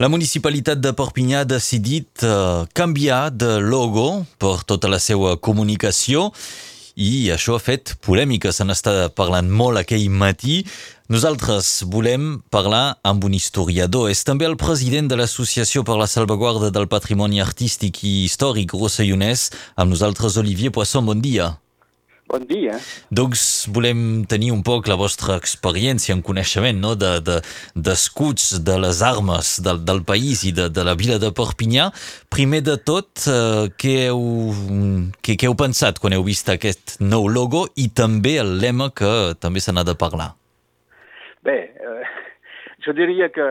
La municipalitat de Perpinyà ha decidit uh, canviar de logo per tota la seva comunicació i això ha fet polèmica, se n'està parlant molt aquell matí. Nosaltres volem parlar amb un historiador. És també el president de l'Associació per la Salvaguarda del Patrimoni Artístic i Històric, Rossellonès. Amb nosaltres, Olivier Poisson, bon dia. Bon dia. Doncs volem tenir un poc la vostra experiència en coneixement no? d'escuts, de, de, de les armes del, del país i de, de la vila de Perpinyà. Primer de tot, eh, què, heu, què, què heu pensat quan heu vist aquest nou logo i també el lema que també se n'ha de parlar? Bé, eh, jo diria que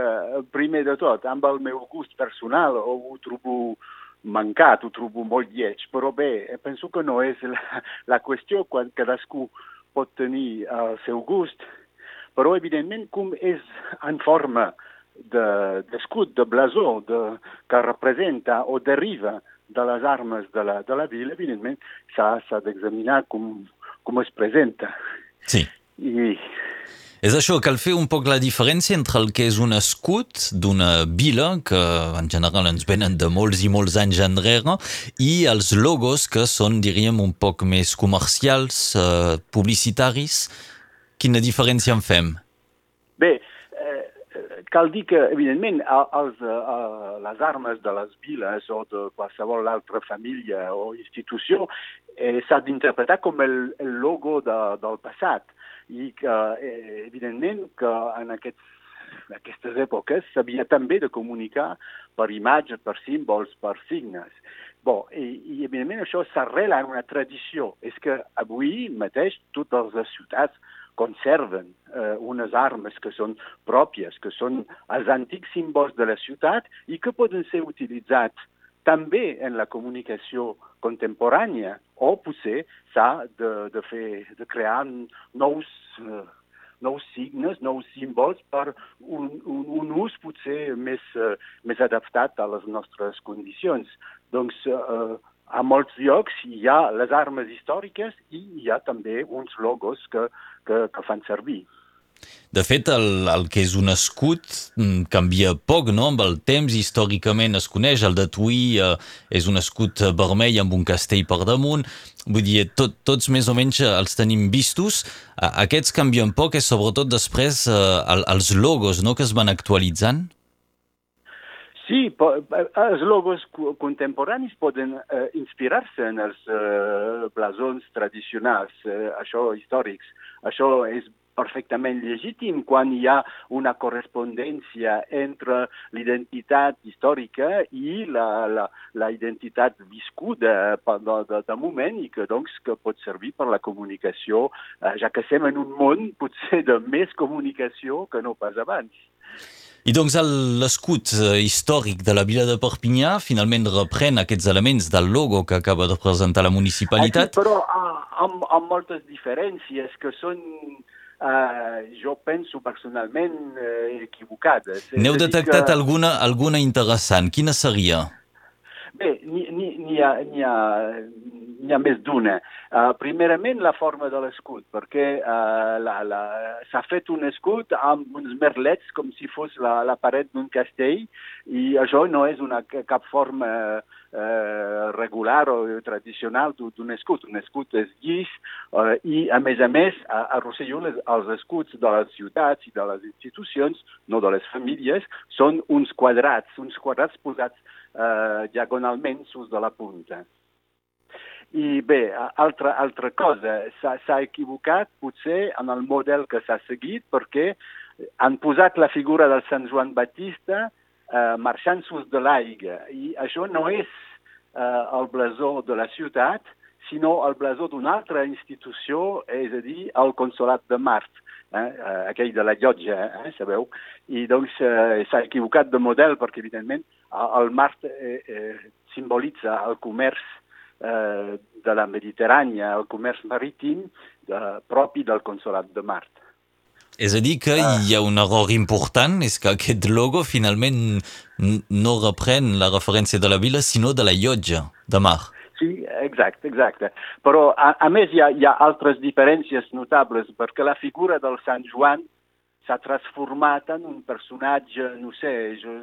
primer de tot, amb el meu gust personal, ho trobo mancat, ho trobo molt lleig, però bé, penso que no és la, la qüestió quan cadascú pot tenir el seu gust, però evidentment com és en forma d'escut, de, de blasó, de, que representa o deriva de les armes de la, de la vila, evidentment s'ha d'examinar com, com es presenta. Sí. I és això, cal fer un poc la diferència entre el que és un escut d'una vila, que en general ens venen de molts i molts anys enrere, i els logos que són, diríem, un poc més comercials, eh, publicitaris. Quina diferència en fem? Bé, eh, cal dir que, evidentment, els, eh, les armes de les viles o de qualsevol altra família o institució eh, s'ha d'interpretar com el, el logo de, del passat i que, eh, evidentment, que en aquests en aquestes èpoques s'havia també de comunicar per imatges, per símbols, per signes. Bon, i, i evidentment això s'arrela en una tradició. És que avui mateix totes les ciutats conserven eh, unes armes que són pròpies, que són els antics símbols de la ciutat i que poden ser utilitzats també en la comunicació contemporània, o potser s'ha de, de, fer, de crear nous, uh, nous signes, nous símbols per un, un, un ús potser més, uh, més adaptat a les nostres condicions. Doncs uh, a molts llocs hi ha les armes històriques i hi ha també uns logos que, que, que fan servir. De fet, el, el que és un escut mm, canvia poc, no?, amb el temps, històricament es coneix, el de Tuí eh, és un escut vermell amb un castell per damunt, vull dir, tot, tots més o menys els tenim vistos, aquests canvien poc, és sobretot després eh, els logos, no?, que es van actualitzant? Sí, els logos contemporanis poden eh, inspirar-se en els eh, blasons tradicionals, eh, això històrics. Això és perfectament legítim quan hi ha una correspondència entre l'identitat històrica i la, la, la identitat viscuda de, de, de moment i que, doncs, que pot servir per la comunicació, eh, ja que estem en un món potser de més comunicació que no pas abans. I doncs l'escut eh, històric de la vila de Perpinyà finalment reprèn aquests elements del logo que acaba de presentar la municipalitat. Aquí, però amb, amb moltes diferències que són Uh, jo penso personalment uh, equivocades. N'heu detectat que... alguna, alguna interessant. Quina seria? Bé, n'hi ha, ha, ha més d'una. Uh, primerament, la forma de l'escut, perquè uh, s'ha fet un escut amb uns merlets com si fos la, la paret d'un castell i això no és una, cap forma eh, regular o tradicional d'un escut. Un escut és llis eh, i, a més a més, a, a Rosselló les, els escuts de les ciutats i de les institucions, no de les famílies, són uns quadrats, uns quadrats posats eh, diagonalment sus de la punta. I bé, altra, altra cosa, s'ha equivocat potser en el model que s'ha seguit perquè han posat la figura del Sant Joan Batista eh, marxant sus de l'aigua. I això no és eh, el blasó de la ciutat, sinó el blasó d'una altra institució, és a dir, el Consolat de Mart, eh, eh aquell de la llotja, eh, sabeu? I doncs eh, s'ha equivocat de model perquè, evidentment, el Mart eh, eh, simbolitza el comerç eh, de la Mediterrània, el comerç marítim de, propi del Consolat de Mart. És a dir, que ah. hi ha un error important, és que aquest logo finalment no reprèn la referència de la vila, sinó de la llotja de mar. Sí, exacte, exacte. Però, a, a més, hi ha, hi ha altres diferències notables, perquè la figura del Sant Joan s'ha transformat en un personatge, no sé, jo,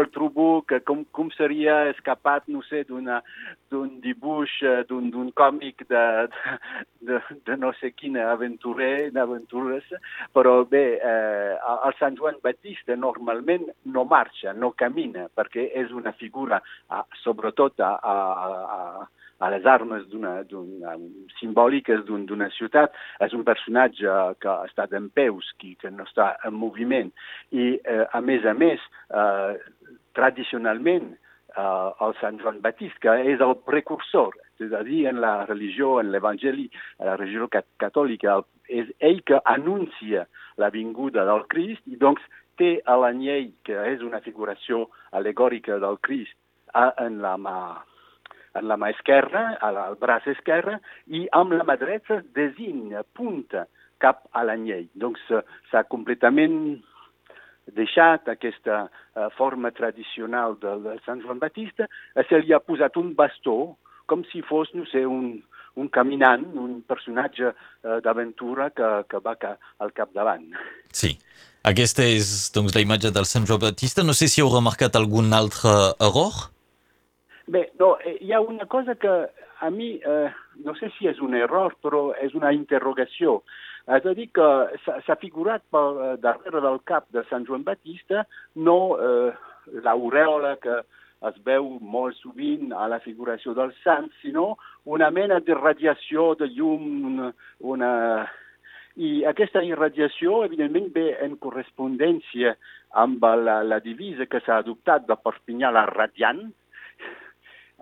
el trobo que com, com seria escapat, no sé, d'un dibuix, d'un còmic de, de, de no sé quina aventurer, d'aventures, però bé, eh, el Sant Joan Batista normalment no marxa, no camina, perquè és una figura, sobretot a, a, a a les armes simbòliques d'una ciutat, és un personatge que està en peus, que, que no està en moviment. I, eh, a més a més, eh, tradicionalment, eh, el Sant Joan Batist, que és el precursor, és a dir, en la religió, en l'Evangeli, en la religió catòlica, és ell que anuncia la vinguda del Crist i doncs té a l'anyell, que és una figuració alegòrica del Crist, en la mà la mà esquerra, al braç esquerre, i amb la mà dreta designa, punta cap a l'anyell. Doncs s'ha completament deixat aquesta uh, forma tradicional del, Sant Joan Batista, se li ha posat un bastó com si fos, no sé, un, un caminant, un personatge d'aventura que, que va al capdavant. Sí. Aquesta és doncs, la imatge del Sant Joan Batista. No sé si heu remarcat algun altre error? Bé, no, eh, hi ha una cosa que a mi, eh, no sé si és un error, però és una interrogació. És a dir, que s'ha figurat per eh, darrere del cap de Sant Joan Batista no eh, l'aureola que es veu molt sovint a la figuració del sant, sinó una mena de radiació de llum, una. I aquesta irradiació, evidentment, ve en correspondència amb la, la divisa que s'ha adoptat de Perpinyà, la radiant,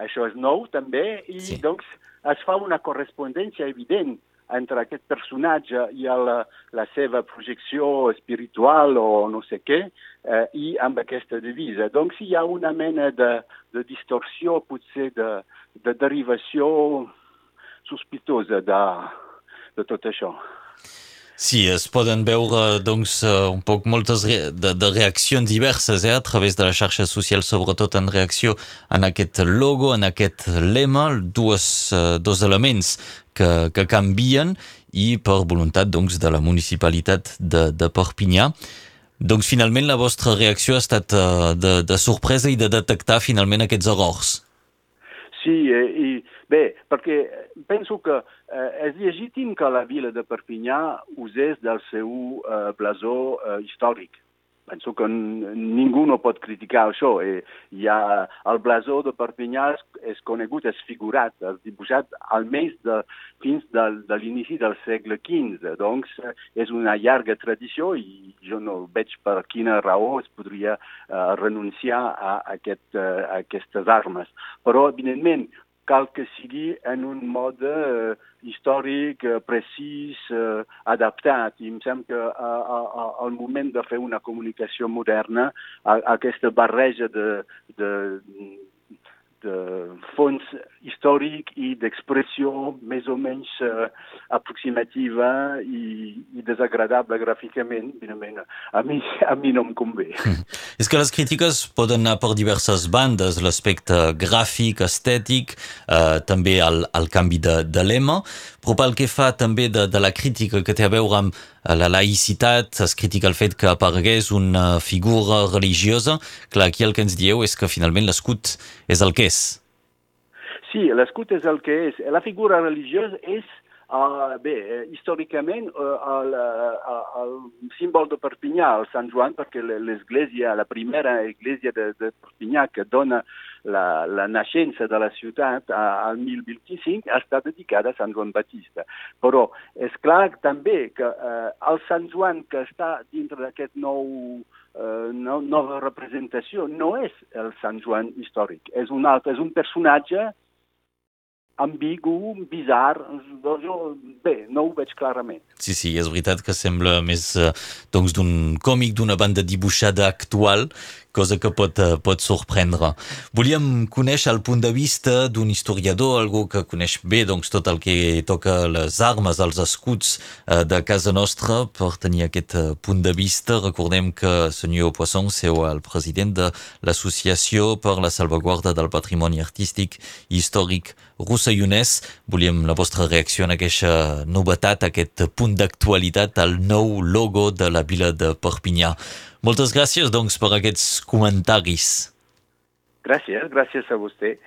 això és nou també, i sí. doncs es fa una correspondència evident entre aquest personatge i la, la seva projecció espiritual o no sé què, eh, i amb aquesta divisa. Doncs hi ha una mena de, de distorsió, potser de, de derivació sospitosa de, de tot això. Sí, es poden veure doncs, uh, un poc moltes re de, de reaccions diverses eh, a través de les xarxes socials, sobretot en reacció en aquest logo, en aquest lema, dues, uh, dos elements que, que canvien i per voluntat doncs, de la municipalitat de, de Perpinyà. Doncs finalment la vostra reacció ha estat uh, de, de sorpresa i de detectar finalment aquests errors. Sí, eh, i bé, perquè penso que eh, és legítim que la vila de Perpinyà usés del seu eh, blasó eh, històric. Penso que ningú no pot criticar això. Eh, ha, el blasó de Perpinyà és, és conegut, és figurat, és dibuixat almenys de, fins de, de l'inici del segle XV. Doncs eh, és una llarga tradició i jo no veig per quina raó es podria eh, renunciar a, aquest, eh, a aquestes armes. Però, evidentment, cal que sigui en un mode eh, històric, eh, precís, eh, adaptat. I em sembla que a, a, a, al moment de fer una comunicació moderna, a, aquesta barreja de, de de fons històric i d'expressió més o menys uh, aproximativa i, i desagradable gràficament, evidentment, a mi, a mi no em convé. És que les crítiques poden anar per diverses bandes, l'aspecte gràfic, estètic, eh, també el, el canvi de, de lema, però pel que fa també de, de la crítica que té a veure amb la laïcitat, es critica el fet que aparegués una figura religiosa. Clar, aquí el que ens dieu és que finalment l'escut és el que és. Sí, l'escut és el que és. La figura religiosa és Uh, bé, eh, històricament uh, el, uh, el símbol de Perpinyà, el Sant Joan, perquè l'església, la primera església de, de Perpinyà que dona la, la naixença de la ciutat al 1025 ha estat dedicada a Sant Joan Batista. Però és clar també que uh, el Sant Joan que està dintre d'aquest nou no, nova representació no és el Sant Joan històric, és un altre, és un personatge ambigu, bizar, jo, bé, no ho veig clarament. Sí, sí, és veritat que sembla més eh, doncs d'un còmic, d'una banda dibuixada actual, cosa que pot, eh, pot sorprendre. Volíem conèixer el punt de vista d'un historiador, algú que coneix bé doncs, tot el que toca les armes, els escuts eh, de casa nostra, per tenir aquest punt de vista. Recordem que senyor Poisson seu el president de l'Associació per la Salvaguarda del Patrimoni Artístic i Històric Rus Sayonès. Volíem la vostra reacció en aquesta novetat, aquest punt d'actualitat al nou logo de la vila de Perpinyà. Moltes gràcies, doncs, per aquests comentaris. Gràcies, gràcies a vostè.